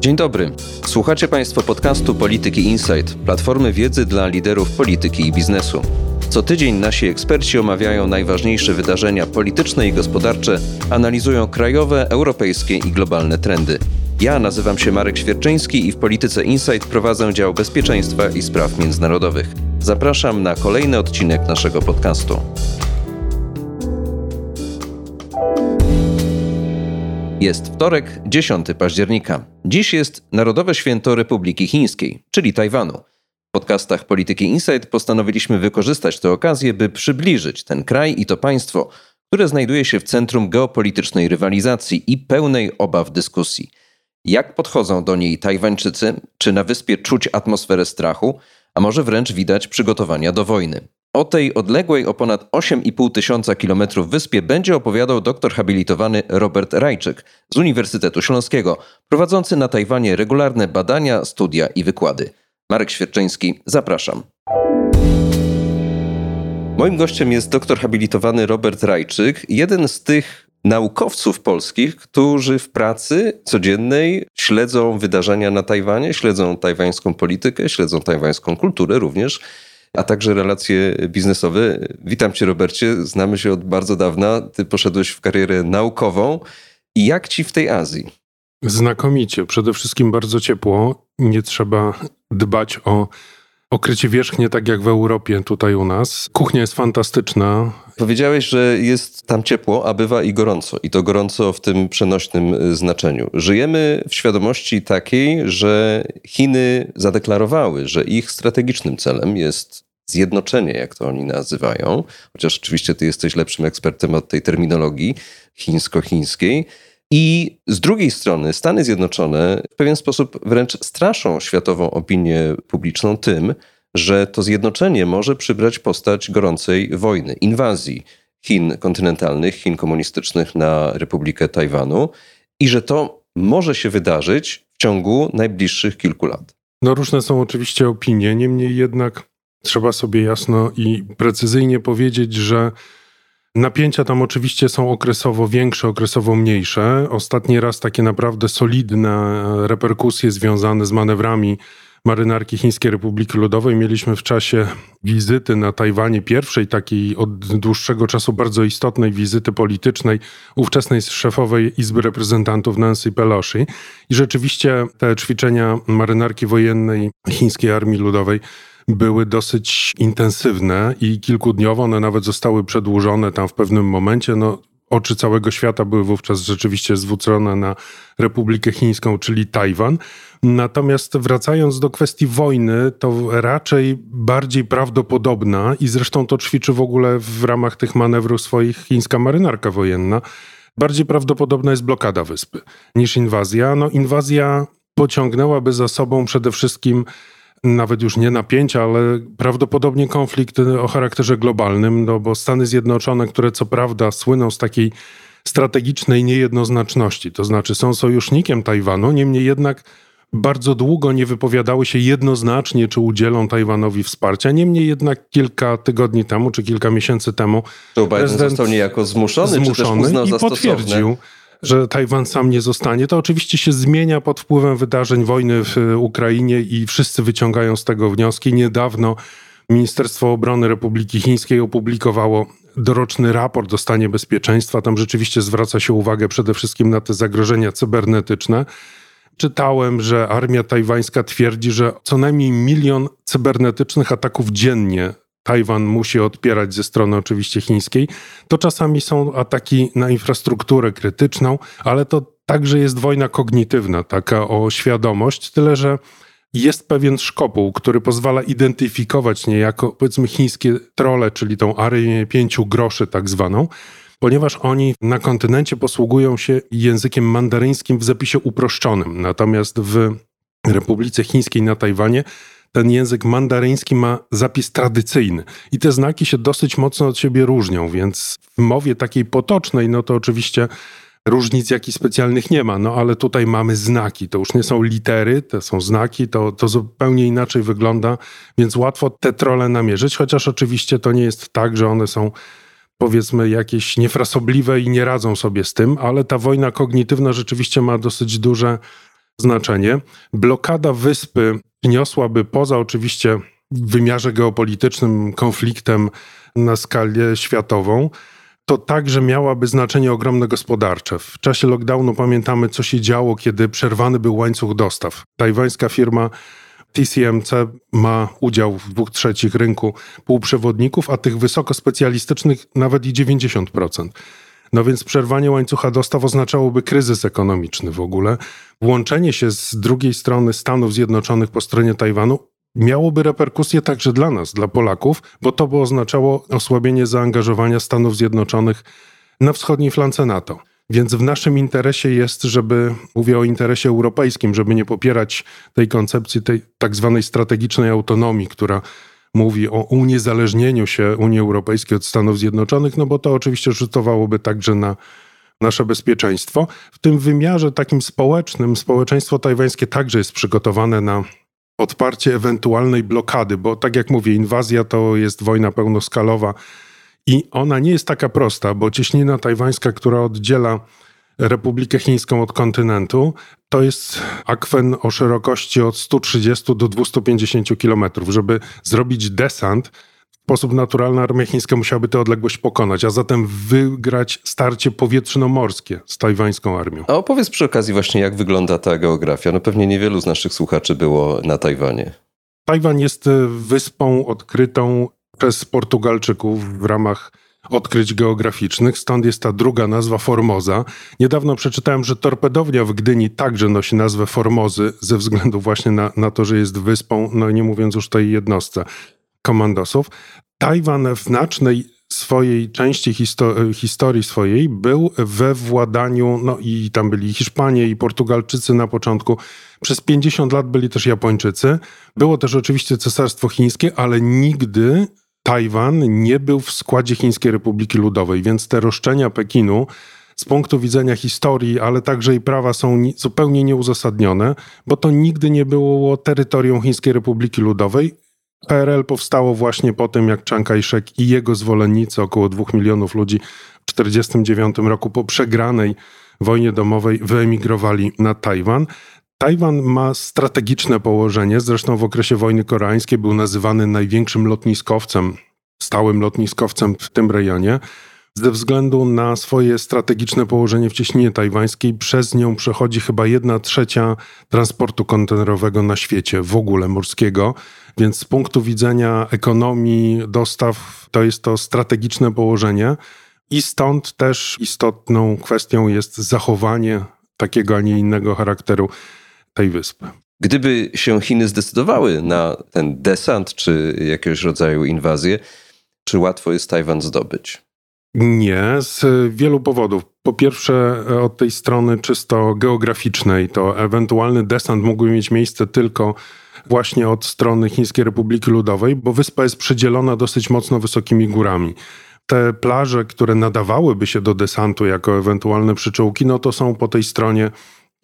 Dzień dobry. Słuchacie Państwo podcastu Polityki Insight, platformy wiedzy dla liderów polityki i biznesu. Co tydzień nasi eksperci omawiają najważniejsze wydarzenia polityczne i gospodarcze, analizują krajowe, europejskie i globalne trendy. Ja nazywam się Marek Świerczyński i w Polityce Insight prowadzę dział bezpieczeństwa i spraw międzynarodowych. Zapraszam na kolejny odcinek naszego podcastu. Jest wtorek, 10 października. Dziś jest Narodowe Święto Republiki Chińskiej, czyli Tajwanu. W podcastach Polityki Insight postanowiliśmy wykorzystać tę okazję, by przybliżyć ten kraj i to państwo, które znajduje się w centrum geopolitycznej rywalizacji i pełnej obaw dyskusji. Jak podchodzą do niej Tajwańczycy? Czy na wyspie czuć atmosferę strachu? A może wręcz widać przygotowania do wojny? O tej odległej o ponad 8,5 tysiąca kilometrów wyspie będzie opowiadał doktor habilitowany Robert Rajczyk z Uniwersytetu Śląskiego, prowadzący na Tajwanie regularne badania, studia i wykłady. Marek Świerczyński, zapraszam. Moim gościem jest doktor habilitowany Robert Rajczyk, jeden z tych naukowców polskich, którzy w pracy codziennej śledzą wydarzenia na Tajwanie, śledzą tajwańską politykę, śledzą tajwańską kulturę również a także relacje biznesowe. Witam Cię, Robercie. Znamy się od bardzo dawna. Ty poszedłeś w karierę naukową. I jak ci w tej Azji? Znakomicie. Przede wszystkim bardzo ciepło. Nie trzeba dbać o okrycie wierzchnie, tak jak w Europie, tutaj u nas. Kuchnia jest fantastyczna. Powiedziałeś, że jest tam ciepło, a bywa i gorąco. I to gorąco w tym przenośnym y, znaczeniu. Żyjemy w świadomości takiej, że Chiny zadeklarowały, że ich strategicznym celem jest zjednoczenie, jak to oni nazywają. Chociaż oczywiście ty jesteś lepszym ekspertem od tej terminologii chińsko-chińskiej. I z drugiej strony Stany Zjednoczone w pewien sposób wręcz straszą światową opinię publiczną tym, że to zjednoczenie może przybrać postać gorącej wojny, inwazji Chin kontynentalnych, Chin komunistycznych na Republikę Tajwanu i że to może się wydarzyć w ciągu najbliższych kilku lat. No różne są oczywiście opinie, niemniej jednak trzeba sobie jasno i precyzyjnie powiedzieć, że Napięcia tam oczywiście są okresowo większe, okresowo mniejsze. Ostatni raz takie naprawdę solidne reperkusje związane z manewrami marynarki Chińskiej Republiki Ludowej mieliśmy w czasie wizyty na Tajwanie, pierwszej takiej od dłuższego czasu bardzo istotnej wizyty politycznej ówczesnej szefowej Izby Reprezentantów Nancy Pelosi. I rzeczywiście te ćwiczenia marynarki wojennej Chińskiej Armii Ludowej były dosyć intensywne i kilkudniowo one nawet zostały przedłużone tam w pewnym momencie. No, oczy całego świata były wówczas rzeczywiście zwrócone na Republikę Chińską, czyli Tajwan. Natomiast wracając do kwestii wojny, to raczej bardziej prawdopodobna i zresztą to ćwiczy w ogóle w ramach tych manewrów swoich chińska marynarka wojenna. Bardziej prawdopodobna jest blokada wyspy niż inwazja. No, inwazja pociągnęłaby za sobą przede wszystkim nawet już nie napięcia, ale prawdopodobnie konflikt o charakterze globalnym, no bo Stany Zjednoczone, które co prawda słyną z takiej strategicznej niejednoznaczności, to znaczy są sojusznikiem Tajwanu, niemniej jednak bardzo długo nie wypowiadały się jednoznacznie, czy udzielą Tajwanowi wsparcia. Niemniej jednak kilka tygodni temu, czy kilka miesięcy temu. Joe Biden został niejako zmuszony, zmuszony czy też uznał i za potwierdził, że Tajwan sam nie zostanie. To oczywiście się zmienia pod wpływem wydarzeń wojny w Ukrainie i wszyscy wyciągają z tego wnioski. Niedawno Ministerstwo Obrony Republiki Chińskiej opublikowało doroczny raport o stanie bezpieczeństwa. Tam rzeczywiście zwraca się uwagę przede wszystkim na te zagrożenia cybernetyczne. Czytałem, że armia tajwańska twierdzi, że co najmniej milion cybernetycznych ataków dziennie Tajwan musi odpierać ze strony oczywiście chińskiej, to czasami są ataki na infrastrukturę krytyczną, ale to także jest wojna kognitywna, taka o świadomość, tyle że jest pewien szkopuł, który pozwala identyfikować niejako, powiedzmy, chińskie trole, czyli tą armię pięciu groszy tak zwaną, ponieważ oni na kontynencie posługują się językiem mandaryńskim w zapisie uproszczonym. Natomiast w Republice Chińskiej na Tajwanie ten język mandaryński ma zapis tradycyjny. I te znaki się dosyć mocno od siebie różnią, więc w mowie takiej potocznej, no to oczywiście różnic jakichś specjalnych nie ma, no ale tutaj mamy znaki, to już nie są litery, to są znaki, to, to zupełnie inaczej wygląda, więc łatwo te trole namierzyć, chociaż oczywiście to nie jest tak, że one są powiedzmy jakieś niefrasobliwe i nie radzą sobie z tym, ale ta wojna kognitywna rzeczywiście ma dosyć duże znaczenie. Blokada wyspy niosłaby poza oczywiście wymiarze geopolitycznym konfliktem na skalę światową, to także miałaby znaczenie ogromne gospodarcze. W czasie lockdownu pamiętamy, co się działo, kiedy przerwany był łańcuch dostaw. Tajwańska firma TCMC ma udział w dwóch trzecich rynku półprzewodników, a tych wysokospecjalistycznych nawet i 90%. No więc przerwanie łańcucha dostaw oznaczałoby kryzys ekonomiczny w ogóle. Włączenie się z drugiej strony Stanów Zjednoczonych po stronie Tajwanu miałoby reperkusje także dla nas, dla Polaków, bo to by oznaczało osłabienie zaangażowania Stanów Zjednoczonych na wschodniej flance NATO. Więc w naszym interesie jest, żeby, mówię o interesie europejskim, żeby nie popierać tej koncepcji, tej tak zwanej strategicznej autonomii, która mówi o uniezależnieniu się Unii Europejskiej od Stanów Zjednoczonych, no bo to oczywiście rzutowałoby także na nasze bezpieczeństwo. W tym wymiarze takim społecznym, społeczeństwo tajwańskie także jest przygotowane na odparcie ewentualnej blokady, bo tak jak mówię, inwazja to jest wojna pełnoskalowa i ona nie jest taka prosta, bo cieśnina tajwańska, która oddziela Republikę Chińską od kontynentu, to jest akwen o szerokości od 130 do 250 kilometrów. Żeby zrobić desant, w sposób naturalny armia chińska musiałaby tę odległość pokonać, a zatem wygrać starcie powietrzno-morskie z tajwańską armią. A opowiedz przy okazji właśnie, jak wygląda ta geografia. No pewnie niewielu z naszych słuchaczy było na Tajwanie. Tajwan jest wyspą odkrytą przez Portugalczyków w ramach odkryć geograficznych, stąd jest ta druga nazwa Formoza. Niedawno przeczytałem, że torpedownia w Gdyni także nosi nazwę Formozy ze względu właśnie na, na to, że jest wyspą, no nie mówiąc już tej jednostce komandosów. Tajwan w znacznej swojej części histo historii swojej był we władaniu, no i tam byli Hiszpanie i Portugalczycy na początku. Przez 50 lat byli też Japończycy. Było też oczywiście Cesarstwo Chińskie, ale nigdy Tajwan nie był w składzie Chińskiej Republiki Ludowej, więc te roszczenia Pekinu z punktu widzenia historii, ale także i prawa są zupełnie nieuzasadnione, bo to nigdy nie było terytorium Chińskiej Republiki Ludowej. PRL powstało właśnie po tym, jak Chiang Kai-shek i jego zwolennicy, około dwóch milionów ludzi w 1949 roku po przegranej wojnie domowej wyemigrowali na Tajwan. Tajwan ma strategiczne położenie, zresztą w okresie wojny koreańskiej był nazywany największym lotniskowcem, stałym lotniskowcem w tym rejonie. Ze względu na swoje strategiczne położenie w cieśninie tajwańskiej, przez nią przechodzi chyba jedna trzecia transportu kontenerowego na świecie, w ogóle morskiego. Więc z punktu widzenia ekonomii, dostaw, to jest to strategiczne położenie. I stąd też istotną kwestią jest zachowanie takiego, a nie innego charakteru tej wyspy. Gdyby się Chiny zdecydowały na ten desant czy jakiegoś rodzaju inwazję, czy łatwo jest Tajwan zdobyć? Nie, z wielu powodów. Po pierwsze, od tej strony czysto geograficznej, to ewentualny desant mógłby mieć miejsce tylko właśnie od strony Chińskiej Republiki Ludowej, bo wyspa jest przedzielona dosyć mocno wysokimi górami. Te plaże, które nadawałyby się do desantu jako ewentualne przyczółki, no to są po tej stronie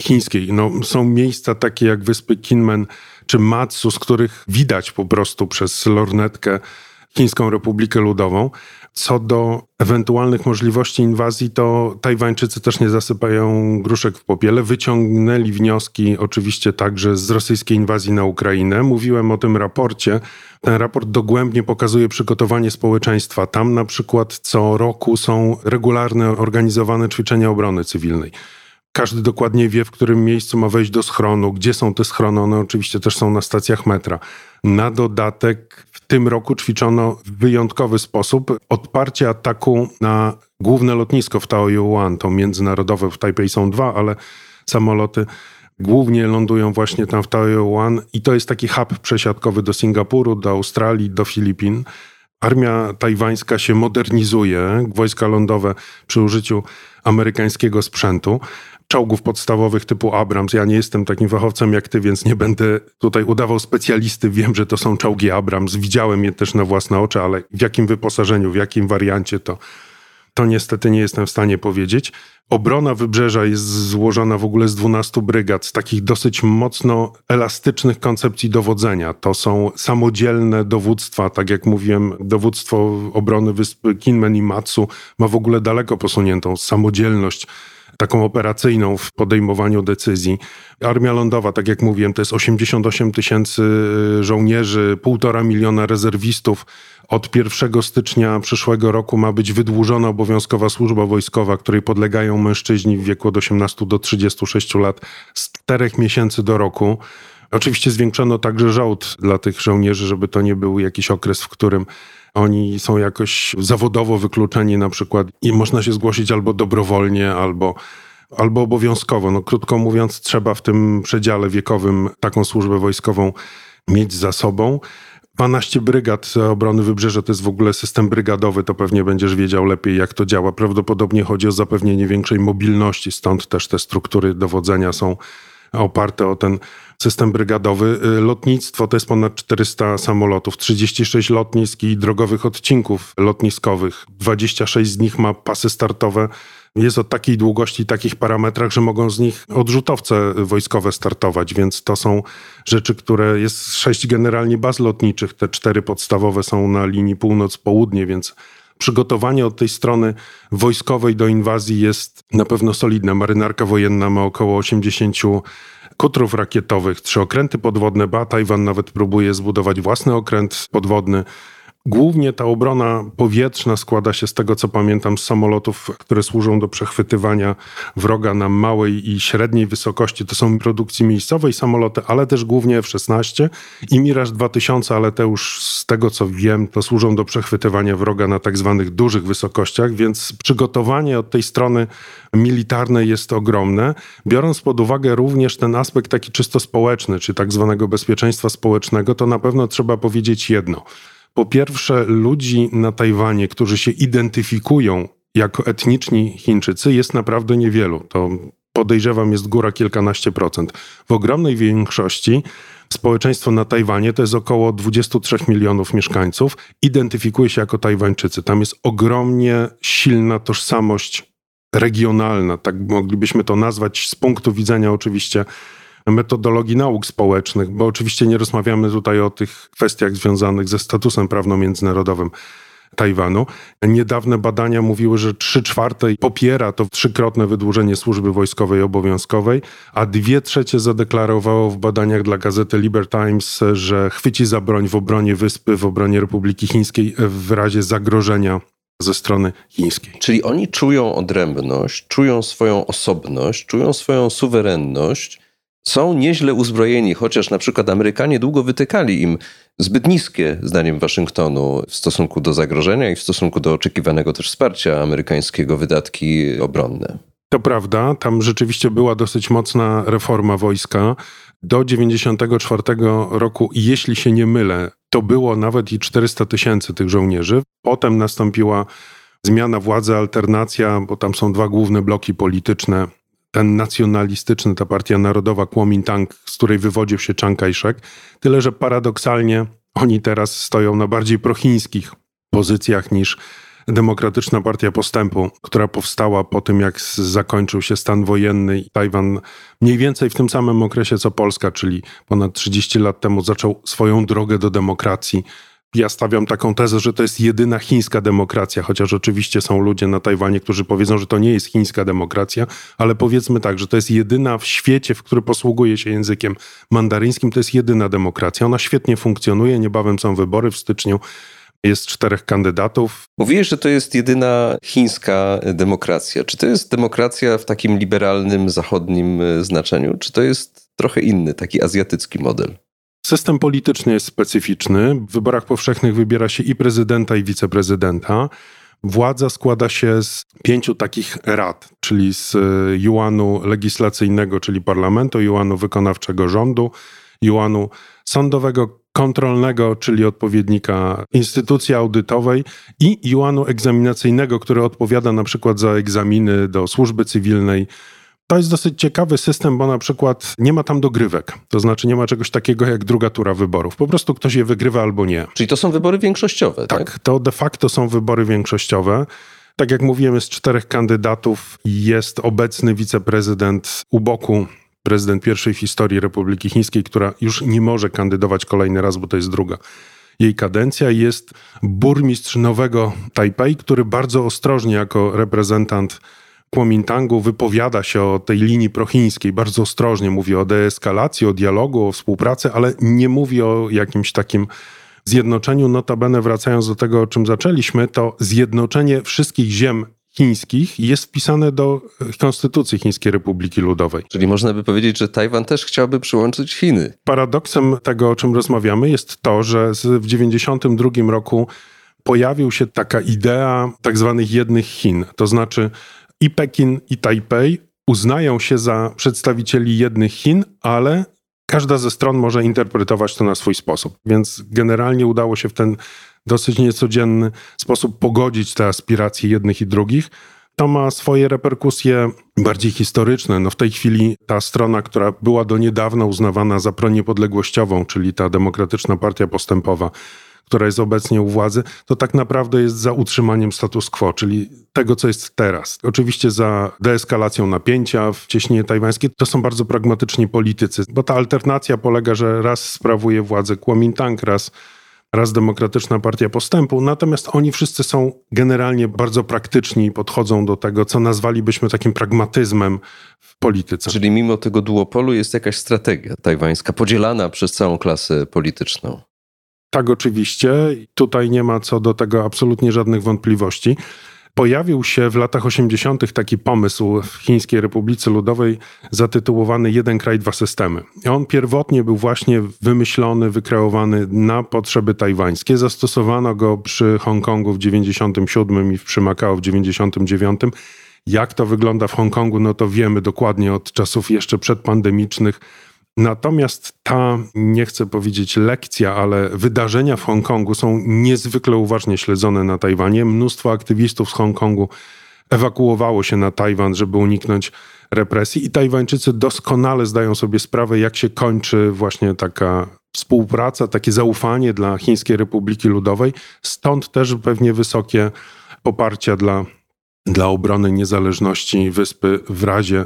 chińskiej. No, są miejsca takie jak wyspy Kinmen czy Matsu, z których widać po prostu przez lornetkę Chińską Republikę Ludową. Co do ewentualnych możliwości inwazji, to Tajwańczycy też nie zasypają gruszek w popiele. Wyciągnęli wnioski oczywiście także z rosyjskiej inwazji na Ukrainę. Mówiłem o tym raporcie. Ten raport dogłębnie pokazuje przygotowanie społeczeństwa. Tam na przykład co roku są regularne organizowane ćwiczenia obrony cywilnej. Każdy dokładnie wie, w którym miejscu ma wejść do schronu, gdzie są te schrony. One oczywiście też są na stacjach metra. Na dodatek w tym roku ćwiczono w wyjątkowy sposób odparcie ataku na główne lotnisko w Taoyuan. To międzynarodowe, w Taipei są dwa, ale samoloty głównie lądują właśnie tam w Taoyuan i to jest taki hub przesiadkowy do Singapuru, do Australii, do Filipin. Armia tajwańska się modernizuje, wojska lądowe przy użyciu amerykańskiego sprzętu czołgów podstawowych typu Abrams. Ja nie jestem takim fachowcem jak ty, więc nie będę tutaj udawał specjalisty. Wiem, że to są czołgi Abrams. Widziałem je też na własne oczy, ale w jakim wyposażeniu, w jakim wariancie to, to niestety nie jestem w stanie powiedzieć. Obrona wybrzeża jest złożona w ogóle z 12 brygad, z takich dosyć mocno elastycznych koncepcji dowodzenia. To są samodzielne dowództwa, tak jak mówiłem, dowództwo obrony wysp Kinmen i Matsu ma w ogóle daleko posuniętą samodzielność taką operacyjną w podejmowaniu decyzji. Armia lądowa, tak jak mówiłem, to jest 88 tysięcy żołnierzy, półtora miliona rezerwistów. Od 1 stycznia przyszłego roku ma być wydłużona obowiązkowa służba wojskowa, której podlegają mężczyźni w wieku od 18 do 36 lat z 4 miesięcy do roku. Oczywiście zwiększono także żołd dla tych żołnierzy, żeby to nie był jakiś okres, w którym oni są jakoś zawodowo wykluczeni na przykład i można się zgłosić albo dobrowolnie, albo, albo obowiązkowo. No, krótko mówiąc, trzeba w tym przedziale wiekowym taką służbę wojskową mieć za sobą. 12 brygad obrony wybrzeża to jest w ogóle system brygadowy, to pewnie będziesz wiedział lepiej, jak to działa. Prawdopodobnie chodzi o zapewnienie większej mobilności, stąd też te struktury dowodzenia są oparte o ten system brygadowy. Y, lotnictwo to jest ponad 400 samolotów, 36 lotnisk i drogowych odcinków lotniskowych. 26 z nich ma pasy startowe. Jest o takiej długości, takich parametrach, że mogą z nich odrzutowce wojskowe startować, więc to są rzeczy, które jest sześć generalnie baz lotniczych. Te cztery podstawowe są na linii północ-południe, więc przygotowanie od tej strony wojskowej do inwazji jest na pewno solidne. Marynarka wojenna ma około 80 kutrów rakietowych, trzy okręty podwodne, ba Tajwan nawet próbuje zbudować własny okręt podwodny. Głównie ta obrona powietrzna składa się z tego, co pamiętam, z samolotów, które służą do przechwytywania wroga na małej i średniej wysokości. To są produkcji miejscowej samoloty, ale też głównie F-16 i Mirage 2000, ale te już z tego, co wiem, to służą do przechwytywania wroga na tak zwanych dużych wysokościach, więc przygotowanie od tej strony militarnej jest ogromne, biorąc pod uwagę również ten aspekt taki czysto społeczny, czy tak zwanego bezpieczeństwa społecznego, to na pewno trzeba powiedzieć jedno – po pierwsze, ludzi na Tajwanie, którzy się identyfikują jako etniczni Chińczycy, jest naprawdę niewielu. To podejrzewam jest góra kilkanaście procent. W ogromnej większości społeczeństwo na Tajwanie to jest około 23 milionów mieszkańców, identyfikuje się jako Tajwańczycy. Tam jest ogromnie silna tożsamość regionalna, tak moglibyśmy to nazwać z punktu widzenia oczywiście metodologii nauk społecznych, bo oczywiście nie rozmawiamy tutaj o tych kwestiach związanych ze statusem prawno-międzynarodowym. Tajwanu. Niedawne badania mówiły, że trzy czwarte popiera to trzykrotne wydłużenie służby wojskowej obowiązkowej, a dwie trzecie zadeklarowało w badaniach dla gazety Liber Times, że chwyci za broń w obronie wyspy, w obronie Republiki Chińskiej w razie zagrożenia ze strony chińskiej. Czyli oni czują odrębność, czują swoją osobność, czują swoją suwerenność są nieźle uzbrojeni, chociaż na przykład Amerykanie długo wytykali im zbyt niskie, zdaniem Waszyngtonu, w stosunku do zagrożenia i w stosunku do oczekiwanego też wsparcia amerykańskiego wydatki obronne. To prawda, tam rzeczywiście była dosyć mocna reforma wojska. Do 94 roku, jeśli się nie mylę, to było nawet i 400 tysięcy tych żołnierzy. Potem nastąpiła zmiana władzy, alternacja, bo tam są dwa główne bloki polityczne ten nacjonalistyczny, ta partia narodowa Kuomintang, z której wywodził się Chiang Kai-shek. Tyle, że paradoksalnie oni teraz stoją na bardziej prochińskich pozycjach niż Demokratyczna Partia Postępu, która powstała po tym, jak zakończył się stan wojenny i Tajwan mniej więcej w tym samym okresie co Polska, czyli ponad 30 lat temu zaczął swoją drogę do demokracji ja stawiam taką tezę, że to jest jedyna chińska demokracja, chociaż oczywiście są ludzie na Tajwanie, którzy powiedzą, że to nie jest chińska demokracja, ale powiedzmy tak, że to jest jedyna w świecie, w który posługuje się językiem mandaryńskim, to jest jedyna demokracja. Ona świetnie funkcjonuje, niebawem są wybory w styczniu. Jest czterech kandydatów. Mówiłeś, że to jest jedyna chińska demokracja. Czy to jest demokracja w takim liberalnym, zachodnim e, znaczeniu, czy to jest trochę inny, taki azjatycki model? System polityczny jest specyficzny. W wyborach powszechnych wybiera się i prezydenta, i wiceprezydenta. Władza składa się z pięciu takich rad, czyli z juanu legislacyjnego, czyli parlamentu, juanu wykonawczego rządu, juanu sądowego kontrolnego, czyli odpowiednika instytucji audytowej i juanu egzaminacyjnego, który odpowiada na przykład za egzaminy do służby cywilnej, to jest dosyć ciekawy system, bo na przykład nie ma tam dogrywek. To znaczy nie ma czegoś takiego jak druga tura wyborów. Po prostu ktoś je wygrywa albo nie. Czyli to są wybory większościowe, tak? Tak, to de facto są wybory większościowe. Tak jak mówiłem, jest czterech kandydatów. Jest obecny wiceprezydent u boku prezydent pierwszej w historii Republiki Chińskiej, która już nie może kandydować kolejny raz, bo to jest druga jej kadencja. Jest burmistrz nowego Tajpej, który bardzo ostrożnie jako reprezentant Kuomintangu wypowiada się o tej linii prochińskiej, bardzo ostrożnie mówi o deeskalacji, o dialogu, o współpracy, ale nie mówi o jakimś takim zjednoczeniu. Notabene wracając do tego, o czym zaczęliśmy, to zjednoczenie wszystkich ziem chińskich jest wpisane do Konstytucji Chińskiej Republiki Ludowej. Czyli można by powiedzieć, że Tajwan też chciałby przyłączyć Chiny. Paradoksem tego, o czym rozmawiamy, jest to, że w 1992 roku pojawił się taka idea tak zwanych jednych Chin. To znaczy i Pekin, i Tajpej uznają się za przedstawicieli jednych Chin, ale każda ze stron może interpretować to na swój sposób. Więc generalnie udało się w ten dosyć niecodzienny sposób pogodzić te aspiracje jednych i drugich. To ma swoje reperkusje bardziej historyczne. No w tej chwili ta strona, która była do niedawna uznawana za proniepodległościową, czyli ta Demokratyczna Partia Postępowa, która jest obecnie u władzy, to tak naprawdę jest za utrzymaniem status quo, czyli tego, co jest teraz. Oczywiście za deeskalacją napięcia w cieśninie tajwańskiej to są bardzo pragmatyczni politycy, bo ta alternacja polega, że raz sprawuje władzę Kuomintang, raz raz Demokratyczna Partia Postępu, natomiast oni wszyscy są generalnie bardzo praktyczni i podchodzą do tego, co nazwalibyśmy takim pragmatyzmem w polityce. Czyli mimo tego duopolu jest jakaś strategia tajwańska podzielana przez całą klasę polityczną. Tak, oczywiście. Tutaj nie ma co do tego absolutnie żadnych wątpliwości. Pojawił się w latach 80. taki pomysł w Chińskiej Republice Ludowej zatytułowany Jeden kraj, dwa systemy. On pierwotnie był właśnie wymyślony, wykreowany na potrzeby tajwańskie. Zastosowano go przy Hongkongu w 97 i przy Makao w 99. Jak to wygląda w Hongkongu, no to wiemy dokładnie od czasów jeszcze przedpandemicznych Natomiast ta, nie chcę powiedzieć lekcja, ale wydarzenia w Hongkongu są niezwykle uważnie śledzone na Tajwanie. Mnóstwo aktywistów z Hongkongu ewakuowało się na Tajwan, żeby uniknąć represji, i Tajwańczycy doskonale zdają sobie sprawę, jak się kończy właśnie taka współpraca, takie zaufanie dla Chińskiej Republiki Ludowej. Stąd też pewnie wysokie poparcia dla, dla obrony niezależności wyspy w razie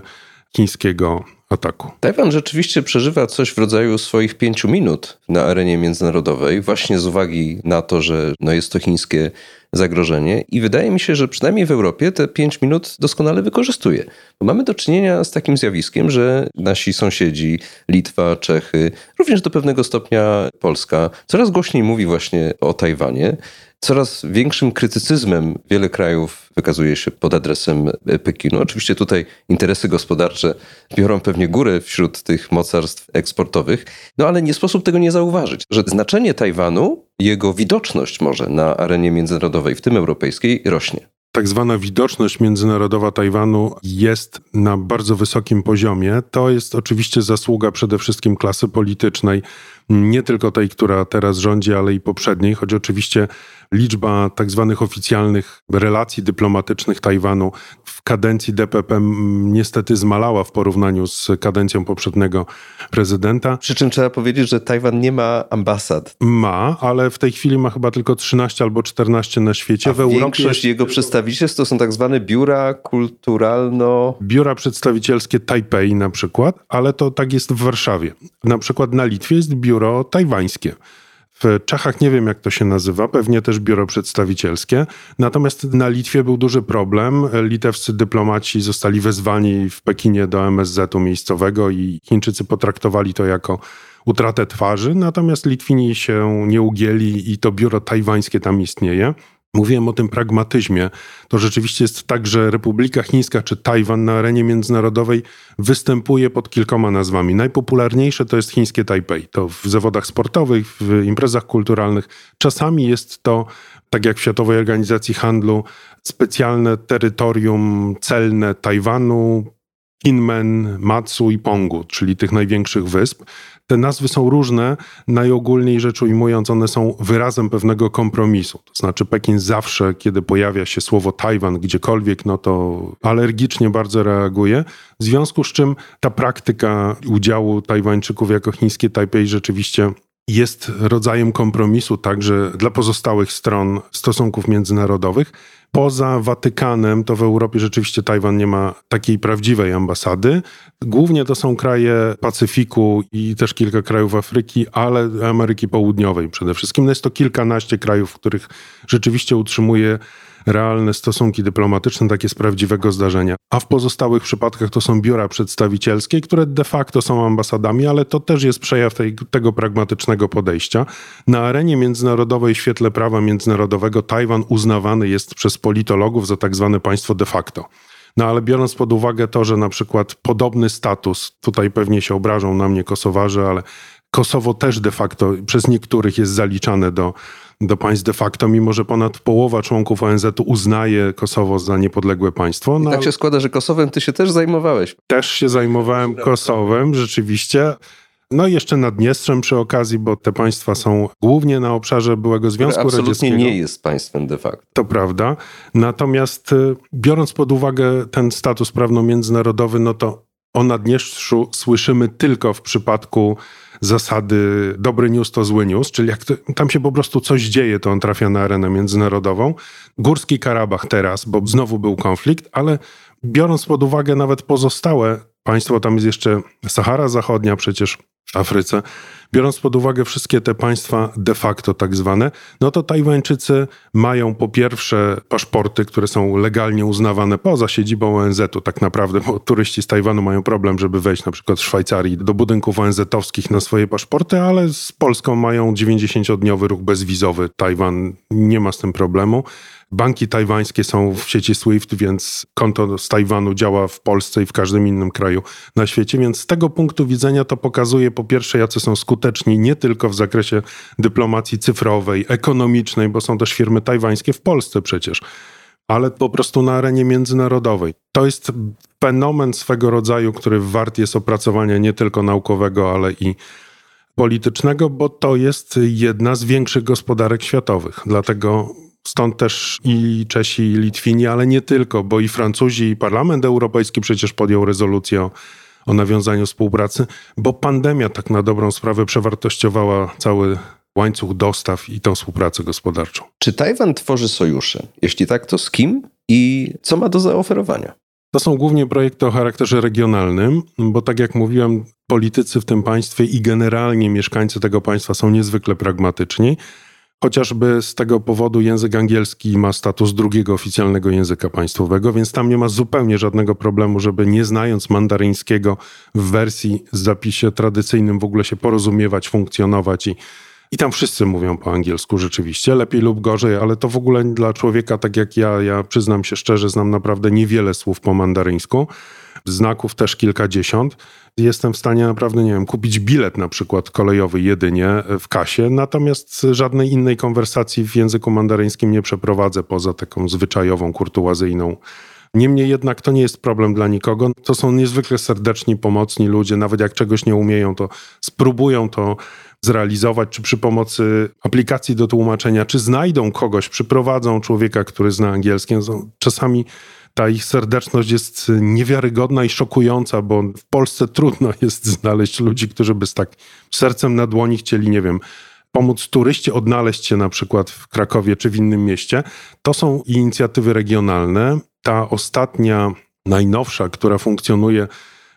chińskiego ataku. Tajwan rzeczywiście przeżywa coś w rodzaju swoich pięciu minut na arenie międzynarodowej, właśnie z uwagi na to, że no jest to chińskie zagrożenie. I wydaje mi się, że przynajmniej w Europie te pięć minut doskonale wykorzystuje. Bo mamy do czynienia z takim zjawiskiem, że nasi sąsiedzi, Litwa, Czechy, również do pewnego stopnia Polska, coraz głośniej mówi właśnie o Tajwanie coraz większym krytycyzmem wiele krajów wykazuje się pod adresem Pekinu. Oczywiście tutaj interesy gospodarcze biorą pewnie górę wśród tych mocarstw eksportowych, no ale nie sposób tego nie zauważyć, że znaczenie Tajwanu, jego widoczność może na arenie międzynarodowej, w tym europejskiej, rośnie tak zwana widoczność międzynarodowa Tajwanu jest na bardzo wysokim poziomie. To jest oczywiście zasługa przede wszystkim klasy politycznej, nie tylko tej, która teraz rządzi, ale i poprzedniej, choć oczywiście liczba tak zwanych oficjalnych relacji dyplomatycznych Tajwanu w kadencji DPP niestety zmalała w porównaniu z kadencją poprzedniego prezydenta. Przy czym trzeba powiedzieć, że Tajwan nie ma ambasad. Ma, ale w tej chwili ma chyba tylko 13 albo 14 na świecie. A w większość jego przedstawicielstw to są tak zwane biura kulturalno... Biura przedstawicielskie Tajpej na przykład, ale to tak jest w Warszawie. Na przykład na Litwie jest biuro tajwańskie. W Czechach nie wiem, jak to się nazywa, pewnie też biuro przedstawicielskie. Natomiast na Litwie był duży problem. Litewscy dyplomaci zostali wezwani w Pekinie do MSZ-u miejscowego i Chińczycy potraktowali to jako utratę twarzy, natomiast Litwini się nie ugięli i to biuro tajwańskie tam istnieje. Mówiłem o tym pragmatyzmie. To rzeczywiście jest tak, że Republika Chińska czy Tajwan na arenie międzynarodowej występuje pod kilkoma nazwami. Najpopularniejsze to jest chińskie Tajpej. To w zawodach sportowych, w imprezach kulturalnych. Czasami jest to, tak jak w Światowej Organizacji Handlu, specjalne terytorium celne Tajwanu, Kinmen, Matsu i Pongu, czyli tych największych wysp. Te nazwy są różne, najogólniej rzecz ujmując, one są wyrazem pewnego kompromisu. To znaczy, Pekin zawsze, kiedy pojawia się słowo Tajwan gdziekolwiek, no to alergicznie bardzo reaguje. W związku z czym ta praktyka udziału Tajwańczyków jako chińskie Tajpej rzeczywiście jest rodzajem kompromisu także dla pozostałych stron stosunków międzynarodowych. Poza Watykanem to w Europie rzeczywiście Tajwan nie ma takiej prawdziwej ambasady. Głównie to są kraje Pacyfiku i też kilka krajów Afryki, ale Ameryki Południowej przede wszystkim. No jest to kilkanaście krajów, w których rzeczywiście utrzymuje realne stosunki dyplomatyczne, takie z prawdziwego zdarzenia. A w pozostałych przypadkach to są biura przedstawicielskie, które de facto są ambasadami, ale to też jest przejaw tej, tego pragmatycznego podejścia. Na arenie międzynarodowej w świetle prawa międzynarodowego Tajwan uznawany jest przez politologów za tak zwane państwo de facto. No ale biorąc pod uwagę to, że na przykład podobny status, tutaj pewnie się obrażą na mnie Kosowarzy, ale Kosowo też de facto przez niektórych jest zaliczane do, do państw de facto, mimo że ponad połowa członków ONZ uznaje Kosowo za niepodległe państwo. No, I tak się składa, że Kosowem ty się też zajmowałeś. Też się zajmowałem Kosowem, rzeczywiście. No i jeszcze Naddniestrzem przy okazji, bo te państwa są głównie na obszarze byłego Związku Które absolutnie Radzieckiego. nie jest państwem de facto. To prawda. Natomiast y, biorąc pod uwagę ten status prawno-międzynarodowy, no to o Naddniestrzu słyszymy tylko w przypadku zasady dobry news to zły news, czyli jak to, tam się po prostu coś dzieje, to on trafia na arenę międzynarodową. Górski Karabach teraz, bo znowu był konflikt, ale biorąc pod uwagę nawet pozostałe państwo, tam jest jeszcze Sahara Zachodnia przecież w Afryce, biorąc pod uwagę wszystkie te państwa de facto tak zwane, no to Tajwańczycy mają po pierwsze paszporty, które są legalnie uznawane poza siedzibą ONZ-u tak naprawdę, bo turyści z Tajwanu mają problem, żeby wejść na przykład w Szwajcarii do budynków ONZ-owskich na swoje paszporty, ale z Polską mają 90-dniowy ruch bezwizowy. Tajwan nie ma z tym problemu. Banki tajwańskie są w sieci SWIFT, więc konto z Tajwanu działa w Polsce i w każdym innym kraju na świecie, więc z tego punktu widzenia to pokazuje po pierwsze, jacy są skuteczni nie tylko w zakresie dyplomacji cyfrowej, ekonomicznej, bo są też firmy tajwańskie w Polsce przecież, ale po prostu na arenie międzynarodowej. To jest fenomen swego rodzaju, który wart jest opracowania nie tylko naukowego, ale i politycznego, bo to jest jedna z większych gospodarek światowych. Dlatego Stąd też i Czesi, i Litwini, ale nie tylko, bo i Francuzi, i Parlament Europejski przecież podjął rezolucję o, o nawiązaniu współpracy, bo pandemia tak na dobrą sprawę przewartościowała cały łańcuch dostaw i tą współpracę gospodarczą. Czy Tajwan tworzy sojusze? Jeśli tak, to z kim i co ma do zaoferowania? To są głównie projekty o charakterze regionalnym, bo tak jak mówiłem, politycy w tym państwie i generalnie mieszkańcy tego państwa są niezwykle pragmatyczni. Chociażby z tego powodu język angielski ma status drugiego oficjalnego języka państwowego, więc tam nie ma zupełnie żadnego problemu, żeby nie znając mandaryńskiego w wersji z zapisie tradycyjnym w ogóle się porozumiewać, funkcjonować i i tam wszyscy mówią po angielsku rzeczywiście, lepiej lub gorzej, ale to w ogóle dla człowieka tak jak ja, ja przyznam się szczerze, znam naprawdę niewiele słów po mandaryńsku, znaków też kilkadziesiąt jestem w stanie naprawdę, nie wiem, kupić bilet na przykład kolejowy jedynie w kasie, natomiast żadnej innej konwersacji w języku mandaryńskim nie przeprowadzę poza taką zwyczajową, kurtuazyjną. Niemniej jednak to nie jest problem dla nikogo. To są niezwykle serdeczni, pomocni ludzie. Nawet jak czegoś nie umieją, to spróbują to zrealizować, czy przy pomocy aplikacji do tłumaczenia, czy znajdą kogoś, przyprowadzą człowieka, który zna angielski. Czasami ta ich serdeczność jest niewiarygodna i szokująca, bo w Polsce trudno jest znaleźć ludzi, którzy by z tak sercem na dłoni chcieli, nie wiem, pomóc turyście odnaleźć się na przykład w Krakowie czy w innym mieście. To są inicjatywy regionalne. Ta ostatnia, najnowsza, która funkcjonuje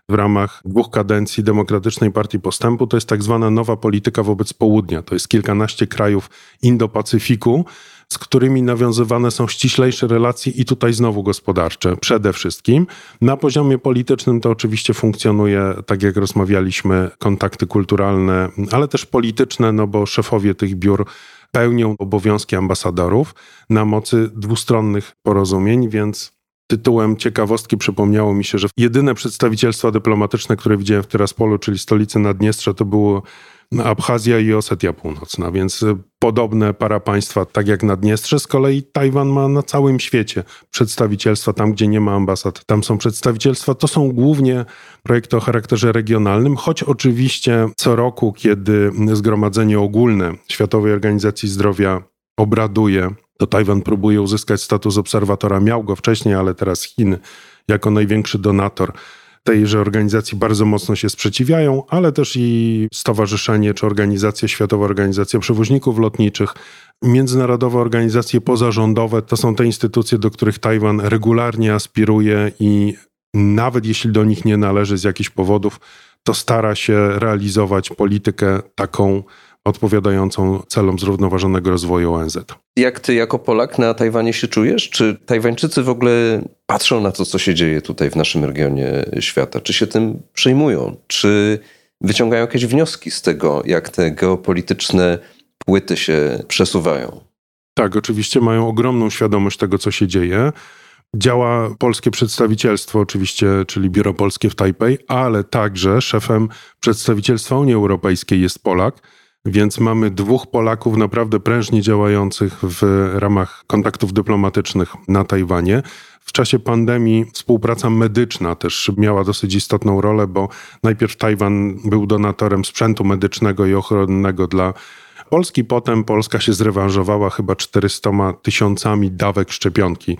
w ramach dwóch kadencji Demokratycznej Partii Postępu, to jest tak zwana nowa polityka wobec południa. To jest kilkanaście krajów Indo-Pacyfiku, z którymi nawiązywane są ściślejsze relacje i tutaj znowu gospodarcze przede wszystkim. Na poziomie politycznym to oczywiście funkcjonuje, tak jak rozmawialiśmy, kontakty kulturalne, ale też polityczne, no bo szefowie tych biur pełnią obowiązki ambasadorów na mocy dwustronnych porozumień, więc tytułem ciekawostki przypomniało mi się, że jedyne przedstawicielstwa dyplomatyczne, które widziałem w Tyraspolu, czyli stolicy Naddniestrza, to było Abchazja i Osetia Północna, więc podobne para państwa, tak jak Naddniestrze. Z kolei Tajwan ma na całym świecie przedstawicielstwa, tam gdzie nie ma ambasad, tam są przedstawicielstwa. To są głównie projekty o charakterze regionalnym, choć oczywiście co roku, kiedy Zgromadzenie Ogólne Światowej Organizacji Zdrowia obraduje, to Tajwan próbuje uzyskać status obserwatora. Miał go wcześniej, ale teraz Chiny jako największy donator tejże organizacji bardzo mocno się sprzeciwiają, ale też i Stowarzyszenie czy Organizacja Światowa Organizacja Przewoźników Lotniczych, międzynarodowe organizacje pozarządowe to są te instytucje, do których Tajwan regularnie aspiruje i nawet jeśli do nich nie należy z jakichś powodów, to stara się realizować politykę taką odpowiadającą celom zrównoważonego rozwoju ONZ. Jak ty jako Polak na Tajwanie się czujesz? Czy Tajwańczycy w ogóle patrzą na to, co się dzieje tutaj w naszym regionie świata? Czy się tym przejmują? Czy wyciągają jakieś wnioski z tego, jak te geopolityczne płyty się przesuwają? Tak, oczywiście mają ogromną świadomość tego, co się dzieje. Działa polskie przedstawicielstwo, oczywiście, czyli Biuro Polskie w Tajpej, ale także szefem przedstawicielstwa Unii Europejskiej jest Polak więc mamy dwóch Polaków naprawdę prężnie działających w ramach kontaktów dyplomatycznych na Tajwanie. W czasie pandemii współpraca medyczna też miała dosyć istotną rolę, bo najpierw Tajwan był donatorem sprzętu medycznego i ochronnego dla Polski, potem Polska się zrewanżowała chyba 400 tysiącami dawek szczepionki.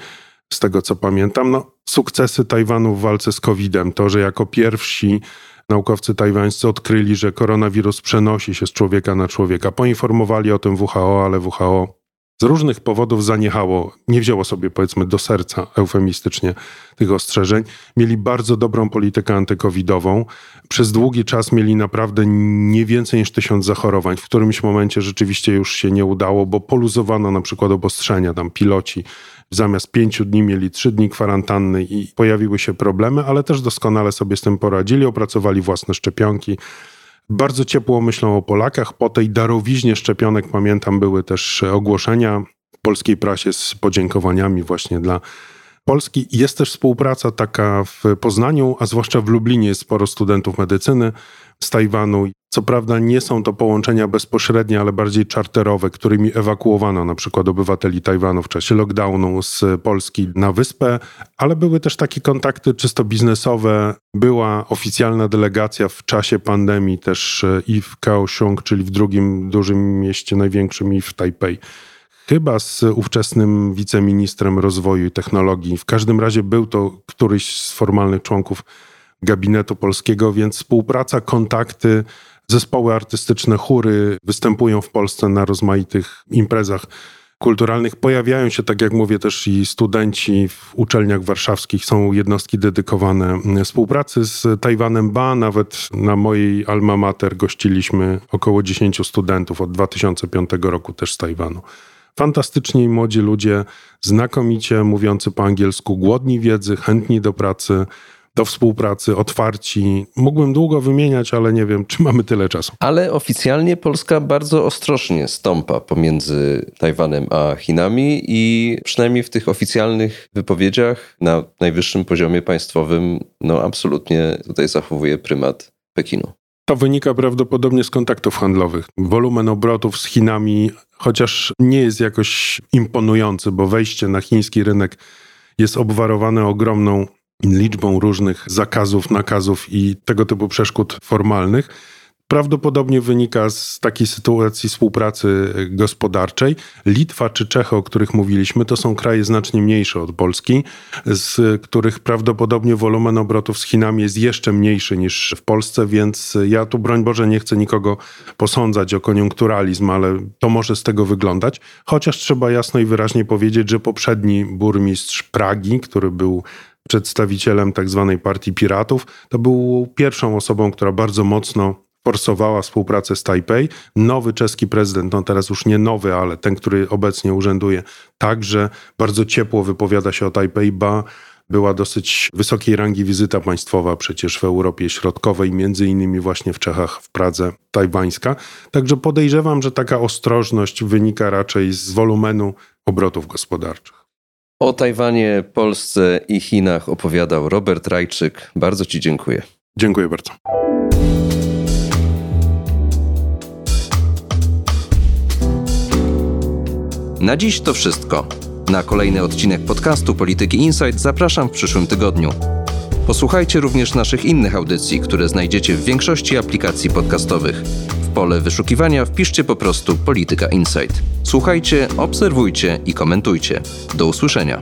Z tego co pamiętam, no, sukcesy Tajwanu w walce z COVID-em, to, że jako pierwsi naukowcy tajwańscy odkryli, że koronawirus przenosi się z człowieka na człowieka. Poinformowali o tym WHO, ale WHO z różnych powodów zaniechało, nie wzięło sobie powiedzmy do serca eufemistycznie tych ostrzeżeń. Mieli bardzo dobrą politykę antykowidową. Przez długi czas mieli naprawdę nie więcej niż tysiąc zachorowań. W którymś momencie rzeczywiście już się nie udało, bo poluzowano na przykład obostrzenia. Tam piloci zamiast pięciu dni mieli trzy dni kwarantanny i pojawiły się problemy, ale też doskonale sobie z tym poradzili, opracowali własne szczepionki. Bardzo ciepło myślą o Polakach. Po tej darowiźnie szczepionek, pamiętam, były też ogłoszenia w polskiej prasie z podziękowaniami właśnie dla Polski. Jest też współpraca taka w Poznaniu, a zwłaszcza w Lublinie jest sporo studentów medycyny z Tajwanu. Co prawda nie są to połączenia bezpośrednie, ale bardziej czarterowe, którymi ewakuowano na przykład obywateli Tajwanu w czasie lockdownu z Polski na wyspę, ale były też takie kontakty czysto biznesowe. Była oficjalna delegacja w czasie pandemii też e, i w Kaohsiung, czyli w drugim dużym mieście, największym i w Tajpej chyba z ówczesnym wiceministrem rozwoju i technologii. W każdym razie był to któryś z formalnych członków gabinetu polskiego, więc współpraca, kontakty, zespoły artystyczne, chóry występują w Polsce na rozmaitych imprezach kulturalnych. Pojawiają się, tak jak mówię, też i studenci w uczelniach warszawskich. Są jednostki dedykowane współpracy z Tajwanem. Ba, nawet na mojej alma mater gościliśmy około 10 studentów od 2005 roku też z Tajwanu. Fantastyczni młodzi ludzie, znakomicie mówiący po angielsku, głodni wiedzy, chętni do pracy, do współpracy, otwarci. Mógłbym długo wymieniać, ale nie wiem, czy mamy tyle czasu. Ale oficjalnie Polska bardzo ostrożnie stąpa pomiędzy Tajwanem a Chinami i przynajmniej w tych oficjalnych wypowiedziach na najwyższym poziomie państwowym, no absolutnie tutaj zachowuje prymat Pekinu. To wynika prawdopodobnie z kontaktów handlowych. Wolumen obrotów z Chinami, chociaż nie jest jakoś imponujący, bo wejście na chiński rynek jest obwarowane ogromną liczbą różnych zakazów, nakazów i tego typu przeszkód formalnych prawdopodobnie wynika z takiej sytuacji współpracy gospodarczej. Litwa czy Czechy, o których mówiliśmy, to są kraje znacznie mniejsze od Polski, z których prawdopodobnie wolumen obrotów z Chinami jest jeszcze mniejszy niż w Polsce, więc ja tu broń Boże nie chcę nikogo posądzać o koniunkturalizm, ale to może z tego wyglądać. Chociaż trzeba jasno i wyraźnie powiedzieć, że poprzedni burmistrz Pragi, który był przedstawicielem tak zwanej partii piratów, to był pierwszą osobą, która bardzo mocno forsowała współpracę z Tajpej. Nowy czeski prezydent, no teraz już nie nowy, ale ten, który obecnie urzęduje, także bardzo ciepło wypowiada się o Tajpej, ba była dosyć wysokiej rangi wizyta państwowa przecież w Europie Środkowej, między innymi właśnie w Czechach, w Pradze tajwańska. Także podejrzewam, że taka ostrożność wynika raczej z wolumenu obrotów gospodarczych. O Tajwanie, Polsce i Chinach opowiadał Robert Rajczyk. Bardzo Ci dziękuję. Dziękuję bardzo. Na dziś to wszystko. Na kolejny odcinek podcastu Polityki Insight zapraszam w przyszłym tygodniu. Posłuchajcie również naszych innych audycji, które znajdziecie w większości aplikacji podcastowych. Pole wyszukiwania wpiszcie po prostu Polityka Insight. Słuchajcie, obserwujcie i komentujcie. Do usłyszenia.